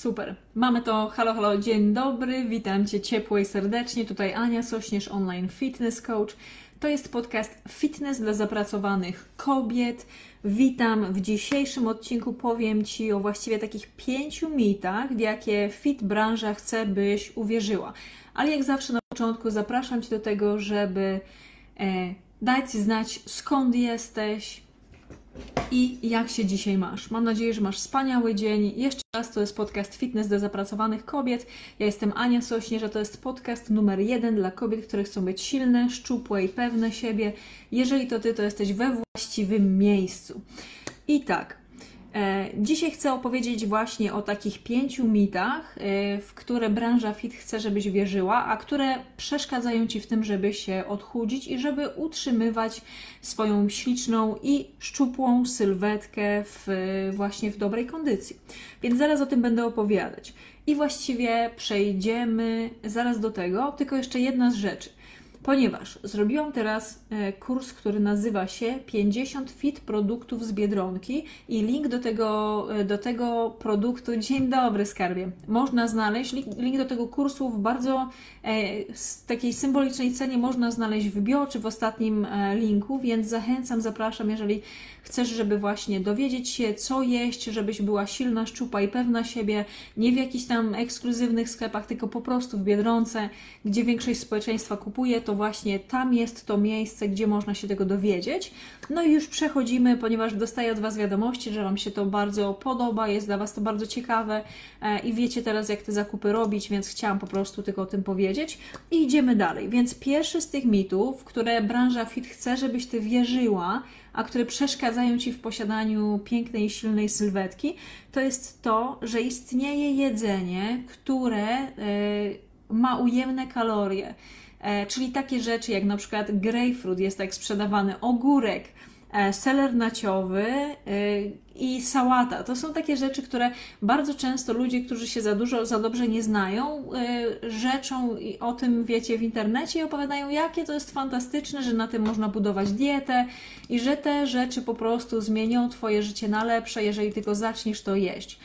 Super. Mamy to. Halo, halo, dzień dobry. Witam Cię ciepło i serdecznie. Tutaj Ania Sośnierz, online fitness coach. To jest podcast Fitness dla zapracowanych kobiet. Witam. W dzisiejszym odcinku powiem Ci o właściwie takich pięciu mitach, w jakie fit branża chce, byś uwierzyła. Ale jak zawsze na początku zapraszam Cię do tego, żeby e, dać znać skąd jesteś, i jak się dzisiaj masz. Mam nadzieję, że masz wspaniały dzień. Jeszcze raz to jest podcast Fitness dla zapracowanych kobiet. Ja jestem Ania Sośnierz, a to jest podcast numer jeden dla kobiet, które chcą być silne, szczupłe i pewne siebie. Jeżeli to Ty, to jesteś we właściwym miejscu. I tak, dzisiaj chcę opowiedzieć właśnie o takich pięciu mitach, e, w które branża fit chce, żebyś wierzyła, a które przeszkadzają ci w tym, żeby się odchudzić i żeby utrzymywać swoją śliczną i szczupłą sylwetkę w, właśnie w dobrej kondycji. Więc zaraz o tym będę opowiadać. I właściwie przejdziemy zaraz do tego, tylko jeszcze jedna z rzeczy ponieważ zrobiłam teraz e, kurs, który nazywa się 50 fit produktów z Biedronki i link do tego, e, do tego produktu, dzień dobry skarbie, można znaleźć, link do tego kursu w bardzo e, takiej symbolicznej cenie można znaleźć w bio czy w ostatnim linku, więc zachęcam, zapraszam, jeżeli chcesz, żeby właśnie dowiedzieć się, co jeść, żebyś była silna, szczupa i pewna siebie, nie w jakichś tam ekskluzywnych sklepach, tylko po prostu w Biedronce, gdzie większość społeczeństwa kupuje, to właśnie tam jest to miejsce, gdzie można się tego dowiedzieć. No i już przechodzimy, ponieważ dostaję od Was wiadomości, że Wam się to bardzo podoba, jest dla Was to bardzo ciekawe e, i wiecie teraz, jak te zakupy robić, więc chciałam po prostu tylko o tym powiedzieć. I idziemy dalej. Więc pierwszy z tych mitów, które branża fit chce, żebyś Ty wierzyła, a które przeszkadzają Ci w posiadaniu pięknej silnej sylwetki, to jest to, że istnieje jedzenie, które e, ma ujemne kalorie. E, czyli takie rzeczy jak na przykład grapefruit jest tak sprzedawany, ogórek, e, seler naciowy i sałata. To są takie rzeczy, które bardzo często ludzie, którzy się za dużo, za dobrze nie znają, rzeczą o tym wiecie w internecie i opowiadają, jakie to jest fantastyczne, że na tym można budować dietę i że te rzeczy po prostu zmienią Twoje życie na lepsze, jeżeli tylko zaczniesz to jeść.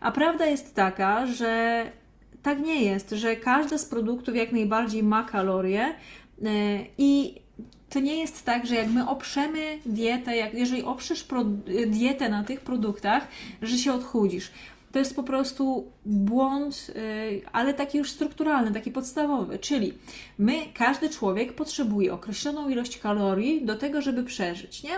A prawda jest taka, że tak nie jest, że każdy z produktów jak najbardziej ma kalorie yy, i to nie jest tak, że jak my oprzemy dietę, jak, jeżeli oprzesz dietę na tych produktach, że się odchudzisz. To jest po prostu błąd, yy, ale taki już strukturalny, taki podstawowy. Czyli my, każdy człowiek potrzebuje określoną ilość kalorii do tego, żeby przeżyć, nie?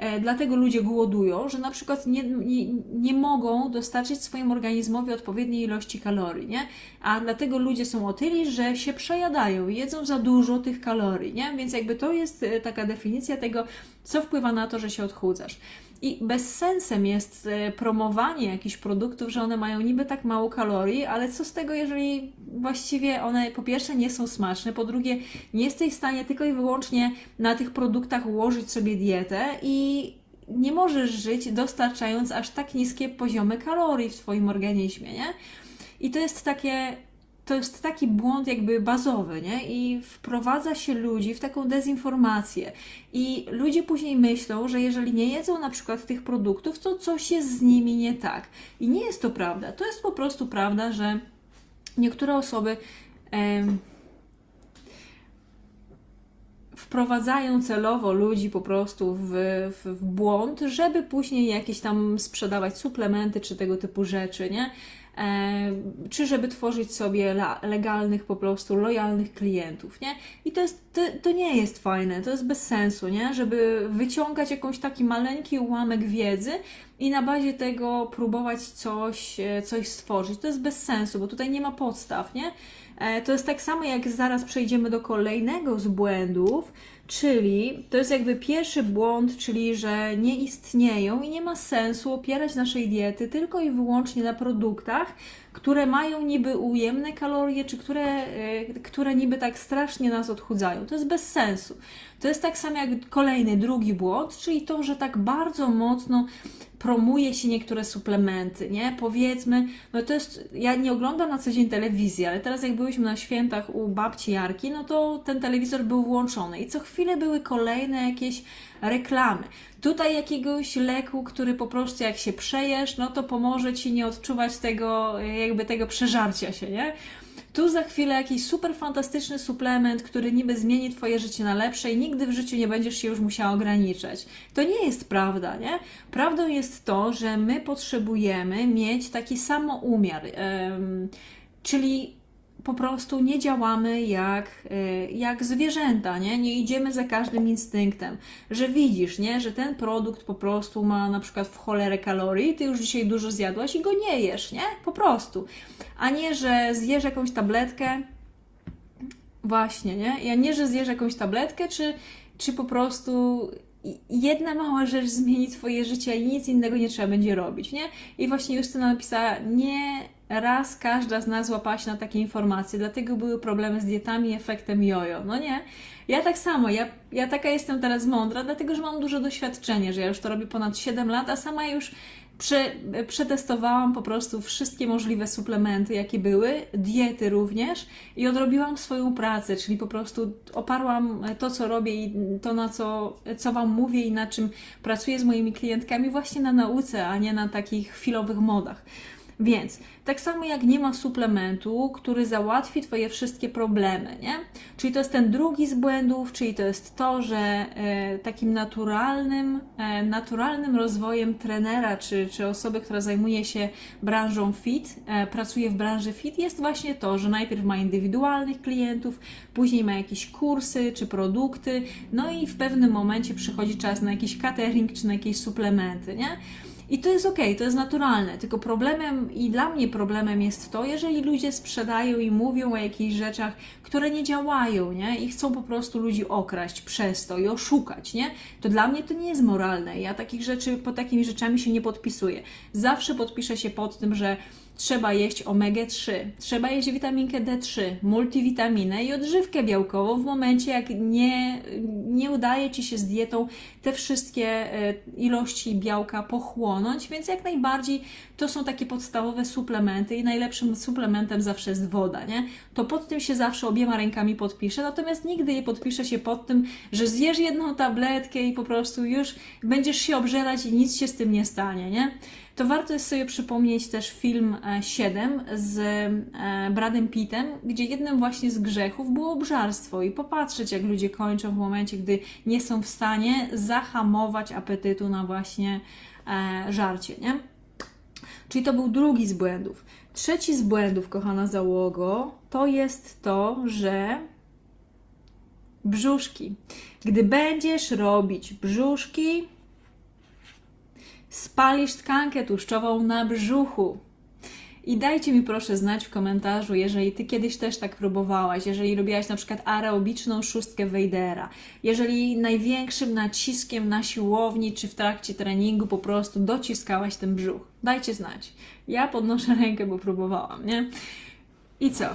E, dlatego ludzie głodują, że na przykład nie, nie, nie mogą dostarczyć swojemu organizmowi odpowiedniej ilości kalorii, nie? A dlatego ludzie są otyli, że się przejadają, jedzą za dużo tych kalorii, nie? Więc jakby to jest e, taka definicja tego, co wpływa na to, że się odchudzasz. I bezsensem jest e, promowanie jakichś produktów, że one mają niby tak mało kalorii, ale co z tego, jeżeli właściwie one po pierwsze nie są smaczne, po drugie nie jesteś w stanie tylko i wyłącznie na tych produktach ułożyć sobie dietę i nie możesz żyć dostarczając aż tak niskie poziomy kalorii w Twoim organizmie, nie? I to jest takie to jest taki błąd jakby bazowy, nie? I wprowadza się ludzi w taką dezinformację. I ludzie później myślą, że jeżeli nie jedzą na przykład tych produktów, to coś jest z nimi nie tak. I nie jest to prawda. To jest po prostu prawda, że niektóre osoby. Wprowadzają celowo ludzi po prostu w, w, w błąd, żeby później jakieś tam sprzedawać suplementy czy tego typu rzeczy, nie? E, czy żeby tworzyć sobie legalnych, po prostu lojalnych klientów, nie? I to, jest, to, to, nie jest fajne, to jest bez sensu, nie? Żeby wyciągać jakąś taki maleńki ułamek wiedzy i na bazie tego próbować coś, e, coś stworzyć. To jest bez sensu, bo tutaj nie ma podstaw, nie? E, to jest tak samo, jak zaraz przejdziemy do kolejnego z błędów, Czyli to jest jakby pierwszy błąd, czyli że nie istnieją i nie ma sensu opierać naszej diety tylko i wyłącznie na produktach, które mają niby ujemne kalorie, czy które, e, które niby tak strasznie nas odchudzają. To jest bez sensu. To jest tak samo jak kolejny, drugi błąd, czyli to, że tak bardzo mocno promuje się niektóre suplementy, nie? Powiedzmy, no to jest, ja nie oglądam na co dzień telewizji, ale teraz jak byliśmy na świętach u babci Jarki, no to ten telewizor był włączony i co chwilę były kolejne jakieś reklamy. Tutaj jakiegoś leku, który po prostu jak się przejesz, no to pomoże Ci nie odczuwać tego, jakby tego przeżarcia się, nie? Tu za chwilę jakiś super fantastyczny suplement, który niby zmieni Twoje życie na lepsze i nigdy w życiu nie będziesz się już musiała ograniczać. To nie jest prawda, nie? Prawdą jest to, że my potrzebujemy mieć taki samoumiar, czyli po prostu nie działamy jak, y, jak zwierzęta, nie? nie idziemy za każdym instynktem, że widzisz, nie? że ten produkt po prostu ma na przykład w cholerę kalorii, ty już dzisiaj dużo zjadłaś i go nie jesz, nie? Po prostu. A nie, że zjesz jakąś tabletkę, właśnie, nie? Ja nie, że zjesz jakąś tabletkę, czy, czy po prostu jedna mała rzecz zmieni Twoje życie i nic innego nie trzeba będzie robić, nie? I właśnie Justyna napisała, nie raz każda z nas łapała się na takie informacje, dlatego były problemy z dietami i efektem jojo. No nie, ja tak samo, ja, ja taka jestem teraz mądra, dlatego że mam dużo doświadczenia, że ja już to robię ponad 7 lat, a sama już prze, przetestowałam po prostu wszystkie możliwe suplementy, jakie były, diety również i odrobiłam swoją pracę, czyli po prostu oparłam to, co robię i to, na co, co Wam mówię i na czym pracuję z moimi klientkami właśnie na nauce, a nie na takich chwilowych modach. Więc tak samo jak nie ma suplementu, który załatwi Twoje wszystkie problemy, nie? Czyli to jest ten drugi z błędów, czyli to jest to, że e, takim naturalnym, e, naturalnym rozwojem trenera, czy, czy osoby, która zajmuje się branżą fit, e, pracuje w branży fit, jest właśnie to, że najpierw ma indywidualnych klientów, później ma jakieś kursy czy produkty, no i w pewnym momencie przychodzi czas na jakiś catering czy na jakieś suplementy, nie? I to jest ok, to jest naturalne, tylko problemem i dla mnie problemem jest to, jeżeli ludzie sprzedają i mówią o jakichś rzeczach, które nie działają, nie? I chcą po prostu ludzi okraść przez to i oszukać, nie? To dla mnie to nie jest moralne. Ja takich rzeczy, po takimi rzeczami się nie podpisuję. Zawsze podpiszę się pod tym, że trzeba jeść omega-3, trzeba jeść witaminkę D3, multivitaminę i odżywkę białkową w momencie, jak nie, nie udaje Ci się z dietą te wszystkie e, ilości białka pochłonąć, więc jak najbardziej to są takie podstawowe suplementy i najlepszym suplementem zawsze jest woda, nie? To pod tym się zawsze obiema rękami podpiszę, natomiast nigdy nie podpiszę się pod tym, że zjesz jedną tabletkę i po prostu już będziesz się obżerać i nic się z tym nie stanie, nie? To warto jest sobie przypomnieć też film 7 e, z e, Bradem Pittem, gdzie jednym właśnie z grzechów było obżarstwo i popatrzeć, jak ludzie kończą w momencie, gdy nie są w stanie zahamować apetytu na właśnie e, żarcie, nie? Czyli to był drugi z błędów. Trzeci z błędów, kochana załogo, to jest to, że brzuszki. Gdy będziesz robić brzuszki, spalisz tkankę tłuszczową na brzuchu. I dajcie mi proszę znać w komentarzu, jeżeli Ty kiedyś też tak próbowałaś, jeżeli robiłaś na przykład aerobiczną szóstkę Wejdera, jeżeli największym naciskiem na siłowni czy w trakcie treningu po prostu dociskałaś ten brzuch. Dajcie znać. Ja podnoszę rękę, bo próbowałam, nie? I co?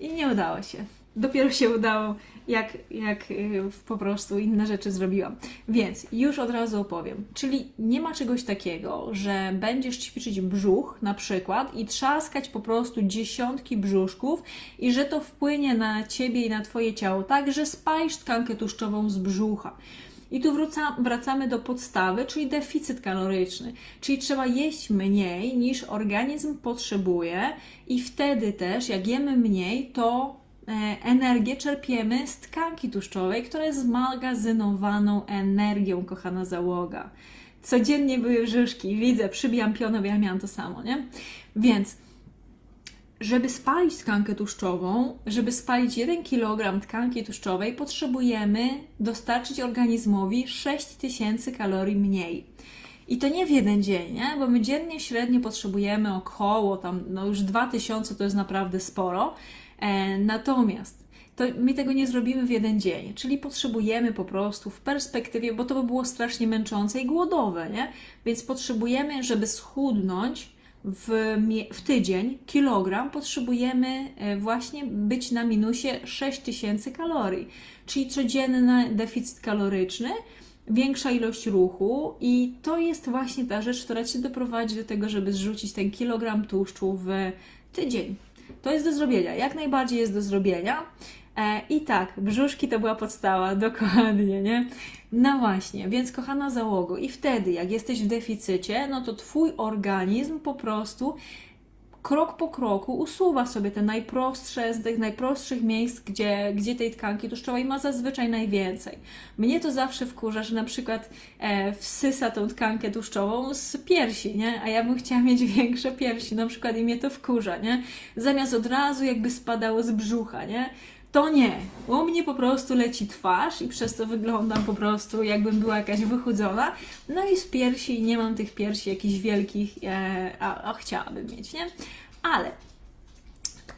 I nie udało się. Dopiero się udało jak, jak y, po prostu inne rzeczy zrobiłam. Więc już od razu opowiem. Czyli nie ma czegoś takiego, że będziesz ćwiczyć brzuch na przykład i trzaskać po prostu dziesiątki brzuszków i że to wpłynie na ciebie i na twoje ciało tak, że spalisz tkankę tłuszczową z brzucha. I tu wróca, wracamy do podstawy, czyli deficyt kaloryczny. Czyli trzeba jeść mniej niż organizm potrzebuje, i wtedy też, jak jemy mniej, to energię czerpiemy z tkanki tłuszczowej, która jest zmagazynowaną energią, kochana załoga. Codziennie były brzuszki, widzę, przybijam pionę, bo ja miałam to samo, nie? Więc żeby spalić tkankę tłuszczową, żeby spalić 1 kg tkanki tłuszczowej, potrzebujemy dostarczyć organizmowi 6000 kalorii mniej. I to nie w jeden dzień, nie? bo my dziennie średnio potrzebujemy około tam, no już 2000 to jest naprawdę sporo. E, natomiast to my tego nie zrobimy w jeden dzień, czyli potrzebujemy po prostu w perspektywie, bo to by było strasznie męczące i głodowe, nie? Więc potrzebujemy, żeby schudnąć, w, w tydzień kilogram potrzebujemy e, właśnie być na minusie 6000 kalorii, czyli codzienny deficyt kaloryczny, większa ilość ruchu i to jest właśnie ta rzecz, która Cię doprowadzi do tego, żeby zrzucić ten kilogram tłuszczu w tydzień. To jest do zrobienia, jak najbardziej jest do zrobienia. E, I tak, brzuszki to była podstawa, dokładnie, nie? No właśnie, więc kochana załogo, i wtedy, jak jesteś w deficycie, no to Twój organizm po prostu krok po kroku usuwa sobie te najprostsze z tych najprostszych miejsc, gdzie, gdzie tej tkanki tłuszczowej ma zazwyczaj najwięcej. Mnie to zawsze wkurza, że na przykład e, wsysa tą tkankę tłuszczową z piersi, nie? A ja bym chciała mieć większe piersi, na przykład i mnie to wkurza, nie? Zamiast od razu jakby spadało z brzucha, nie? To nie. U mnie po prostu leci twarz i przez to wyglądam po prostu jakbym była jakaś wychudzona. No i z piersi nie mam tych piersi jakichś wielkich, e, a, a chciałabym mieć, nie? Ale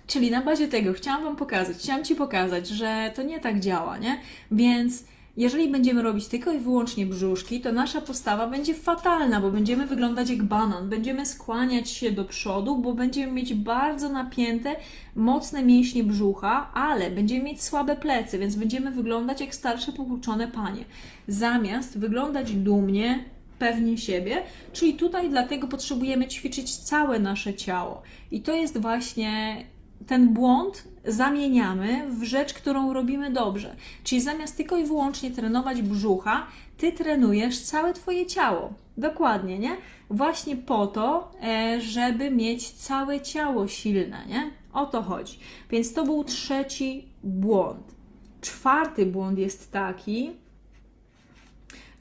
Czyli na bazie tego chciałam Wam pokazać, chciałam Ci pokazać, że to nie tak działa, nie? Więc jeżeli będziemy robić tylko i wyłącznie brzuszki, to nasza postawa będzie fatalna, bo będziemy wyglądać jak banan, będziemy skłaniać się do przodu, bo będziemy mieć bardzo napięte, mocne mięśnie brzucha, ale będziemy mieć słabe plecy, więc będziemy wyglądać jak starsze, popłuczone panie. Zamiast wyglądać dumnie, pewnie siebie, czyli tutaj dlatego potrzebujemy ćwiczyć całe nasze ciało. I to jest właśnie ten błąd zamieniamy w rzecz, którą robimy dobrze. Czyli zamiast tylko i wyłącznie trenować brzucha, ty trenujesz całe twoje ciało. Dokładnie, nie? Właśnie po to, e, żeby mieć całe ciało silne, nie? O to chodzi. Więc to był trzeci błąd. Czwarty błąd jest taki,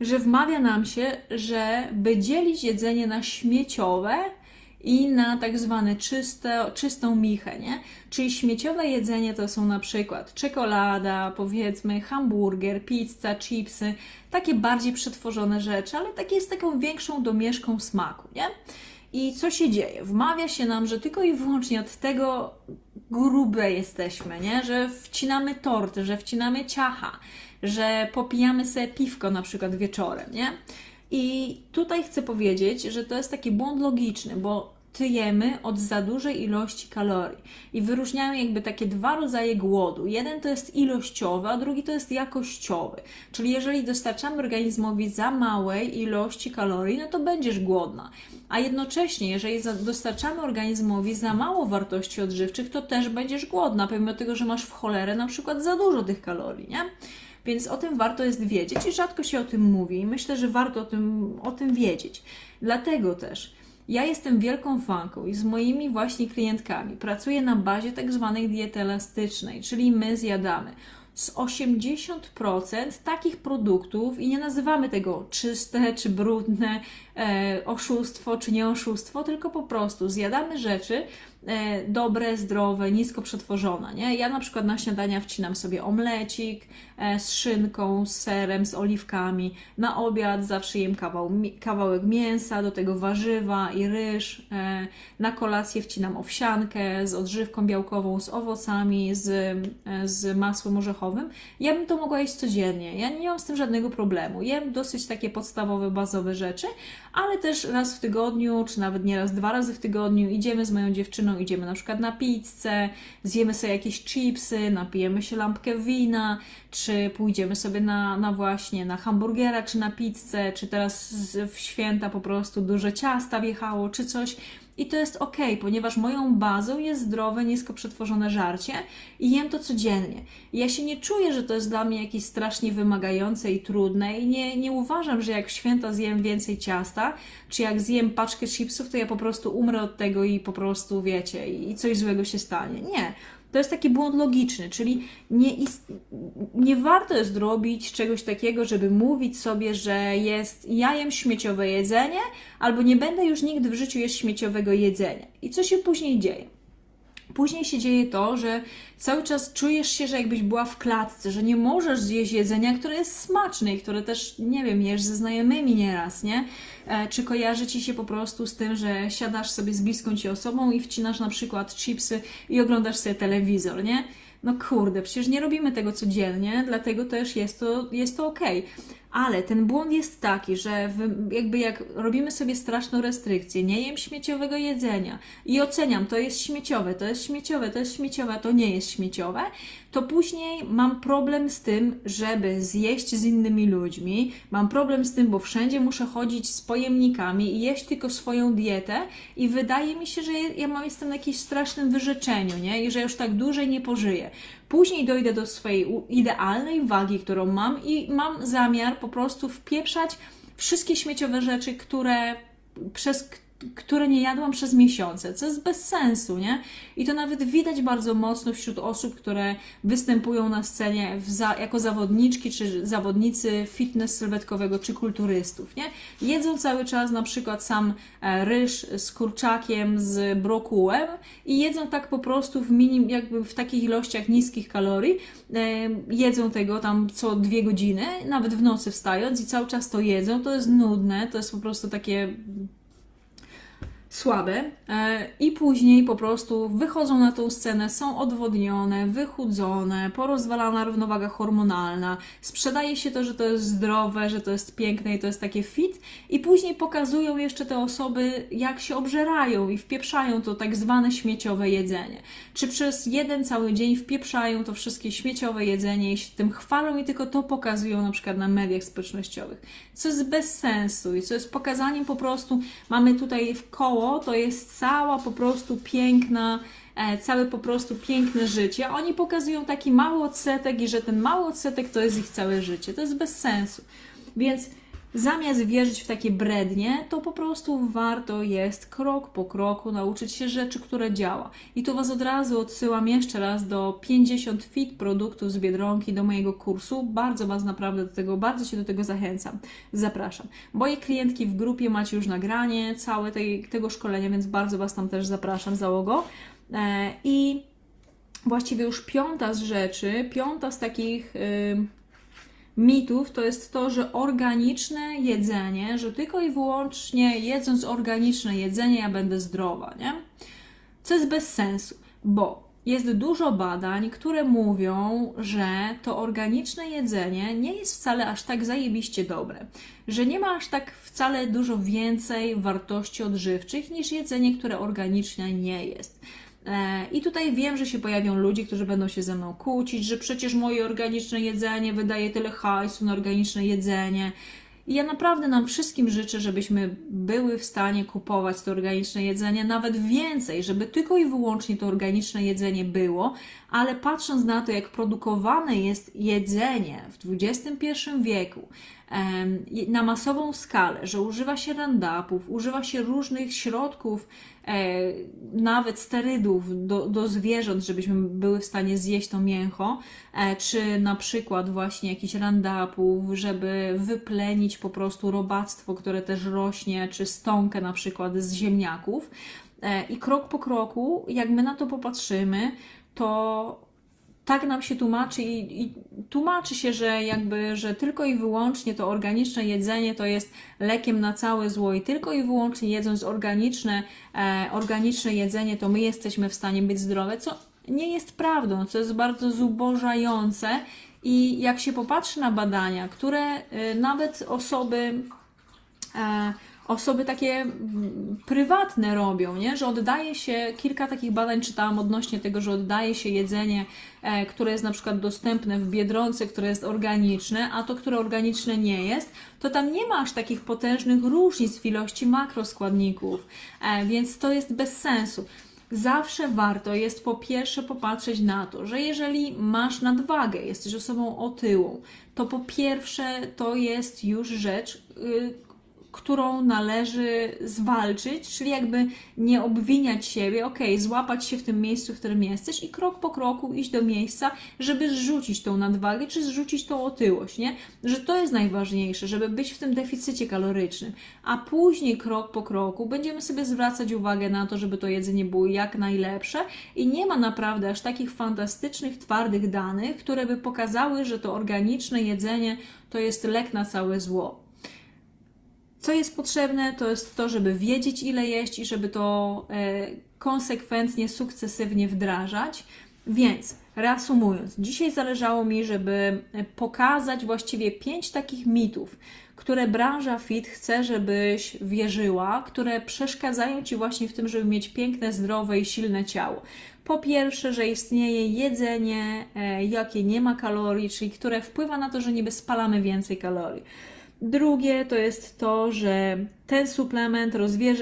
że wmawia nam się, że by dzielić jedzenie na śmieciowe i na tak zwane czyste, czystą michę, nie? Czyli śmieciowe jedzenie to są na przykład czekolada, powiedzmy hamburger, pizza, chipsy, takie bardziej przetworzone rzeczy, ale takie z taką większą domieszką smaku, nie? I co się dzieje? Wmawia się nam, że tylko i wyłącznie od tego grube jesteśmy, nie? Że wcinamy torty, że wcinamy ciacha, że popijamy sobie piwko na przykład wieczorem, nie? I tutaj chcę powiedzieć, że to jest taki błąd logiczny, bo tyjemy od za dużej ilości kalorii. I wyróżniamy jakby takie dwa rodzaje głodu. Jeden to jest ilościowy, a drugi to jest jakościowy. Czyli jeżeli dostarczamy organizmowi za małej ilości kalorii, no to będziesz głodna. A jednocześnie, jeżeli dostarczamy organizmowi za mało wartości odżywczych, to też będziesz głodna, pomimo tego, że masz w cholerę na przykład za dużo tych kalorii, nie? Więc o tym warto jest wiedzieć i rzadko się o tym mówi. I myślę, że warto o tym, o tym wiedzieć. Dlatego też ja jestem wielką fanką i z moimi właśnie klientkami pracuję na bazie tak zwanej diety elastycznej, czyli my zjadamy z 80% takich produktów i nie nazywamy tego czyste czy brudne, e, oszustwo czy nie oszustwo, tylko po prostu zjadamy rzeczy, dobre, zdrowe, nisko przetworzone. Nie? Ja na przykład na śniadania wcinam sobie omlecik e, z szynką, z serem, z oliwkami. Na obiad zawsze jem kawał, kawałek mięsa, do tego warzywa i ryż. E, na kolację wcinam owsiankę z odżywką białkową, z owocami, z, z masłem orzechowym. Ja bym to mogła jeść codziennie. Ja nie mam z tym żadnego problemu. Jem dosyć takie podstawowe, bazowe rzeczy, ale też raz w tygodniu, czy nawet nieraz dwa razy w tygodniu idziemy z moją dziewczyną idziemy na przykład na pizzę, zjemy sobie jakieś chipsy, napijemy się lampkę wina, czy pójdziemy sobie na, na właśnie na hamburgera, czy na pizzę, czy teraz w święta po prostu duże ciasta wjechało, czy coś. I to jest ok, ponieważ moją bazą jest zdrowe, nisko przetworzone żarcie i jem to codziennie. I ja się nie czuję, że to jest dla mnie jakieś strasznie wymagające i trudne i nie, nie uważam, że jak święta zjem więcej ciasta, czy jak zjem paczkę chipsów, to ja po prostu umrę od tego i po prostu, wiecie, i coś złego się stanie. Nie To jest taki błąd logiczny, czyli nie, nie warto jest robić czegoś takiego, żeby mówić sobie, że jest jajem śmieciowe jedzenie, albo nie będę już nigdy w życiu jeść śmieciowego jedzenia. I co się później dzieje? Później się dzieje to, że cały czas czujesz się, że jakbyś była w klatce, że nie możesz zjeść jedzenia, które jest smaczne i które też, nie wiem, jesz ze znajomymi nieraz, nie? E, czy kojarzy ci się po prostu z tym, że siadasz sobie z bliską ci osobą i wcinasz na przykład chipsy i oglądasz sobie telewizor, nie? No kurde, przecież nie robimy tego codziennie, dlatego też jest to, jest to okej. Okay. Ale ten błąd jest taki, że jakby jak robimy sobie straszną restrykcję, nie jem śmieciowego jedzenia i oceniam, to jest śmieciowe, to jest śmieciowe, to jest śmieciowe, to nie jest śmieciowe, to później mam problem z tym, żeby zjeść z innymi ludźmi. Mam problem z tym, bo wszędzie muszę chodzić z pojemnikami i jeść tylko swoją dietę i wydaje mi się, że ja mam, jestem na jakimś strasznym wyrzeczeniu, nie? I że już tak dłużej nie pożyję. Później dojdę do swojej idealnej wagi, którą mam i mam zamiar po prostu wpieprzać wszystkie śmieciowe rzeczy, które przez które nie jadłam przez miesiące, co jest bez sensu, nie? I to nawet widać bardzo mocno wśród osób, które występują na scenie za, jako zawodniczki czy zawodnicy fitness sylwetkowego czy kulturystów, nie? Jedzą cały czas na przykład sam e, ryż z kurczakiem, z brokułem i jedzą tak po prostu w minim, jakby w takich ilościach niskich kalorii, e, jedzą tego tam co dwie godziny, nawet w nocy wstając i cały czas to jedzą, to jest nudne, to jest po prostu takie słabe e, i później po prostu wychodzą na tą scenę, są odwodnione, wychudzone, porozwalana równowaga hormonalna, sprzedaje się to, że to jest zdrowe, że to jest piękne i to jest takie fit. I później pokazują jeszcze te osoby, jak się obżerają i wpieprzają to tak zwane śmieciowe jedzenie. Czy przez jeden cały dzień wpieprzają to wszystkie śmieciowe jedzenie i się tym chwalą i tylko to pokazują na przykład na mediach społecznościowych, co jest bez sensu i co jest pokazaniem po prostu, mamy tutaj w koło to jest cała po prostu piękna, e, całe po prostu piękne życie. Oni pokazują taki mały odsetek i że ten mały odsetek to jest ich całe życie. To jest bez sensu. Więc zamiast wierzyć w takie brednie, to po prostu warto jest krok po kroku nauczyć się rzeczy, które działa. I tu Was od razu odsyłam jeszcze raz do 50 fit produktów z Biedronki, do mojego kursu. Bardzo Was naprawdę do tego, bardzo się do tego zachęcam. Zapraszam. Moje klientki w grupie macie już nagranie całe tej, tego szkolenia, więc bardzo Was tam też zapraszam, załogo. E, I właściwie już piąta z rzeczy, piąta z takich... Yy, mitów to jest to, że organiczne jedzenie, że tylko i wyłącznie jedząc organiczne jedzenie ja będę zdrowa, nie? Co jest bez sensu, bo jest dużo badań, które mówią, że to organiczne jedzenie nie jest wcale aż tak zajebiście dobre, że nie ma aż tak wcale dużo więcej wartości odżywczych niż jedzenie, które organiczne nie jest. E, I tutaj wiem, że się pojawią ludzie, którzy będą się ze mną kłócić, że przecież moje organiczne jedzenie wydaje tyle hajsu na organiczne jedzenie. I ja naprawdę nam wszystkim życzę, żebyśmy były w stanie kupować to organiczne jedzenie, nawet więcej, żeby tylko i wyłącznie to organiczne jedzenie było, ale patrząc na to, jak produkowane jest jedzenie w XXI wieku, na masową skalę, że używa się randapów, używa się różnych środków, e, nawet sterydów do, do zwierząt, żebyśmy były w stanie zjeść to mięcho, e, czy na przykład właśnie jakichś randapów, żeby wyplenić po prostu robactwo, które też rośnie, czy stąkę na przykład z ziemniaków. E, I krok po kroku, jak my na to popatrzymy, to tak nam się tłumaczy i, i, tłumaczy się, że jakby, że tylko i wyłącznie to organiczne jedzenie to jest lekiem na całe zło i tylko i wyłącznie jedząc organiczne, e, organiczne jedzenie to my jesteśmy w stanie być zdrowe, co nie jest prawdą, co jest bardzo zubożające. I jak się popatrzy na badania, które e, nawet osoby e, osoby takie mm, prywatne robią, nie? że oddaje się, kilka takich badań czytałam odnośnie tego, że oddaje się jedzenie, e, które jest na przykład dostępne w Biedronce, które jest organiczne, a to, które organiczne nie jest, to tam nie ma aż takich potężnych różnic w ilości makroskładników, e, więc to jest bez sensu zawsze warto jest po pierwsze popatrzeć na to, że jeżeli masz nadwagę, jesteś osobą otyłą, to po pierwsze to jest już rzecz, y, którą należy zwalczyć, czyli jakby nie obwiniać siebie, ok, złapać się w tym miejscu, w którym jesteś i krok po kroku iść do miejsca, żeby zrzucić tą nadwagę, czy zrzucić tą otyłość, nie? Że to jest najważniejsze, żeby być w tym deficycie kalorycznym, a później krok po kroku będziemy sobie zwracać uwagę na to, żeby to jedzenie było jak najlepsze i nie ma naprawdę aż takich fantastycznych, twardych danych, które by pokazały, że to organiczne jedzenie to jest lek na całe zło. Co jest potrzebne, to jest to, żeby wiedzieć, ile jeść i żeby to e, konsekwentnie, sukcesywnie wdrażać. Więc reasumując, dzisiaj zależało mi, żeby pokazać właściwie pięć takich mitów, które branża fit chce, żebyś wierzyła, które przeszkadzają ci właśnie w tym, żeby mieć piękne, zdrowe i silne ciało. Po pierwsze, że istnieje jedzenie, e, jakie nie ma kalorii, czyli które wpływa na to, że niby spalamy więcej kalorii. Drugie to jest to, że ten suplement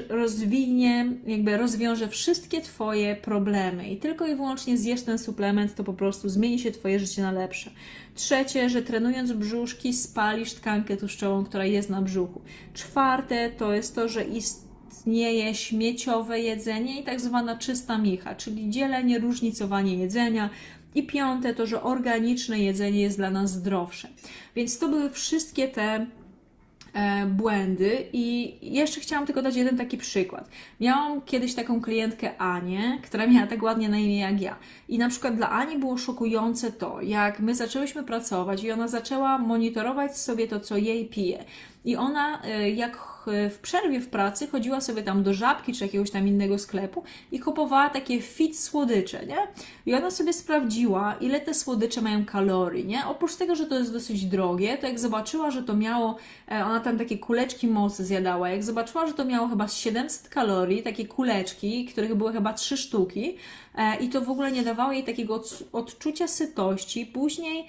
rozwinie, jakby rozwiąże wszystkie Twoje problemy i tylko i wyłącznie zjesz ten suplement, to po prostu zmieni się Twoje życie na lepsze. Trzecie, że trenując brzuszki spalisz tkankę tłuszczową, która jest na brzuchu. Czwarte to jest to, że istnieje śmieciowe jedzenie i tak zwana czysta micha, czyli dzielenie, różnicowanie jedzenia, i piąte to, że organiczne jedzenie jest dla nas zdrowsze. Więc to były wszystkie te błędy i jeszcze chciałam tylko dać jeden taki przykład. Miałam kiedyś taką klientkę Anię, która miała tak ładnie na imię jak ja. I na przykład dla Ani było szokujące to, jak my zaczęłyśmy pracować i ona zaczęła monitorować sobie to, co jej pije. I ona, e, jak w przerwie w pracy chodziła sobie tam do żabki czy jakiegoś tam innego sklepu i kupowała takie fit słodycze, nie? I ona sobie sprawdziła, ile te słodycze mają kalorii, nie? Oprócz tego, że to jest dosyć drogie, to jak zobaczyła, że to miało, e, ona tam takie kuleczki mocy zjadała, jak zobaczyła, że to miało chyba 700 kalorii, takie kuleczki, których były chyba 3 sztuki, E, i to w ogóle nie dawało jej takiego odczucia sytości. Później e,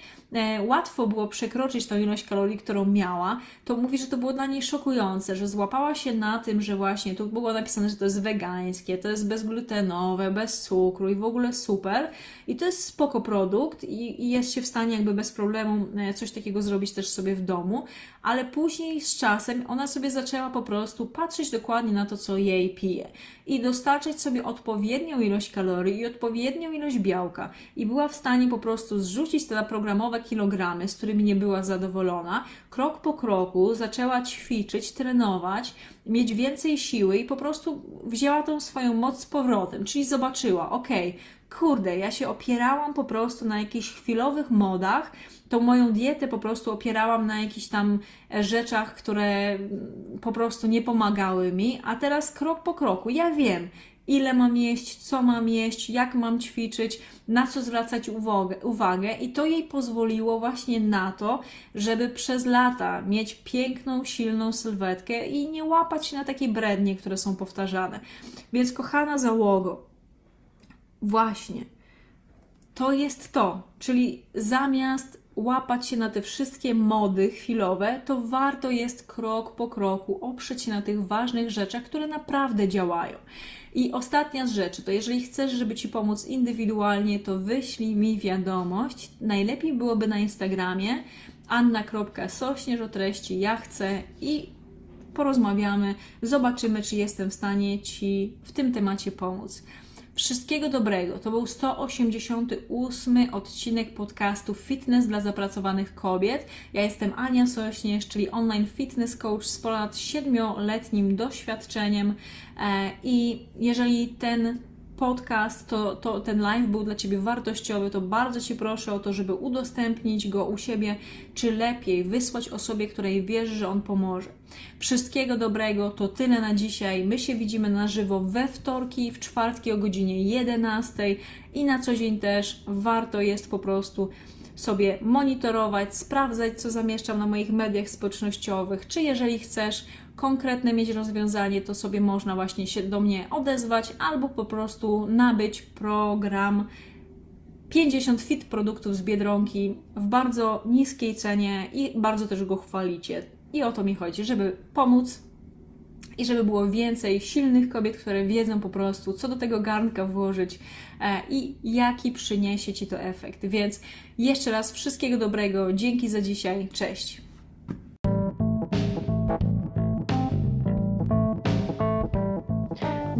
łatwo było przekroczyć tą ilość kalorii, którą miała. To mówi, że to było dla niej szokujące, że złapała się na tym, że właśnie tu było napisane, że to jest wegańskie, to jest bezglutenowe, bez cukru i w ogóle super. I to jest spoko produkt i, i jest się w stanie jakby bez problemu e, coś takiego zrobić też sobie w domu, ale później z czasem ona sobie zaczęła po prostu patrzeć dokładnie na to, co jej pije i dostarczać sobie odpowiednią ilość kalorii i odpowiednią ilość białka i była w stanie po prostu zrzucić te programowe kilogramy, z którymi nie była zadowolona, krok po kroku zaczęła ćwiczyć, trenować, mieć więcej siły i po prostu wzięła tą swoją moc z powrotem, czyli zobaczyła, ok, kurde, ja się opierałam po prostu na jakichś chwilowych modach, tą moją dietę po prostu opierałam na jakichś tam e, rzeczach, które po prostu nie pomagały mi, a teraz krok po kroku ja wiem, ile mam jeść, co mam jeść, jak mam ćwiczyć, na co zwracać uwagę, uwagę, i to jej pozwoliło właśnie na to, żeby przez lata mieć piękną, silną sylwetkę i nie łapać się na takie brednie, które są powtarzane. Więc, kochana załogo, właśnie to jest to, czyli zamiast łapać się na te wszystkie mody chwilowe, to warto jest krok po kroku oprzeć się na tych ważnych rzeczach, które naprawdę działają. I ostatnia z rzeczy, to jeżeli chcesz, żeby Ci pomóc indywidualnie, to wyślij mi wiadomość. Najlepiej byłoby na Instagramie anna.sośnierz o treści ja chcę i porozmawiamy, zobaczymy, czy jestem w stanie Ci w tym temacie pomóc. Wszystkiego dobrego. To był 188 odcinek podcastu Fitness dla zapracowanych kobiet. Ja jestem Ania Sośnierz, czyli online fitness coach z ponad 7-letnim doświadczeniem e, i jeżeli ten podcast, to, to ten live był dla Ciebie wartościowy, to bardzo Cię proszę o to, żeby udostępnić go u siebie, czy lepiej wysłać osobie, której wierzy, że on pomoże. Wszystkiego dobrego, to tyle na dzisiaj. My się widzimy na żywo we wtorki, w czwartki o godzinie 11 i na co dzień też warto jest po prostu sobie monitorować, sprawdzać, co zamieszczam na moich mediach społecznościowych, czy jeżeli chcesz konkretne mieć rozwiązanie, to sobie można właśnie się do mnie odezwać albo po prostu nabyć program 50 fit produktów z Biedronki w bardzo niskiej cenie i bardzo też go chwalicie. I o to mi chodzi, żeby pomóc i żeby było więcej silnych kobiet, które wiedzą po prostu, co do tego garnka włożyć e, i jaki przyniesie Ci to efekt. Więc jeszcze raz wszystkiego dobrego, dzięki za dzisiaj, cześć.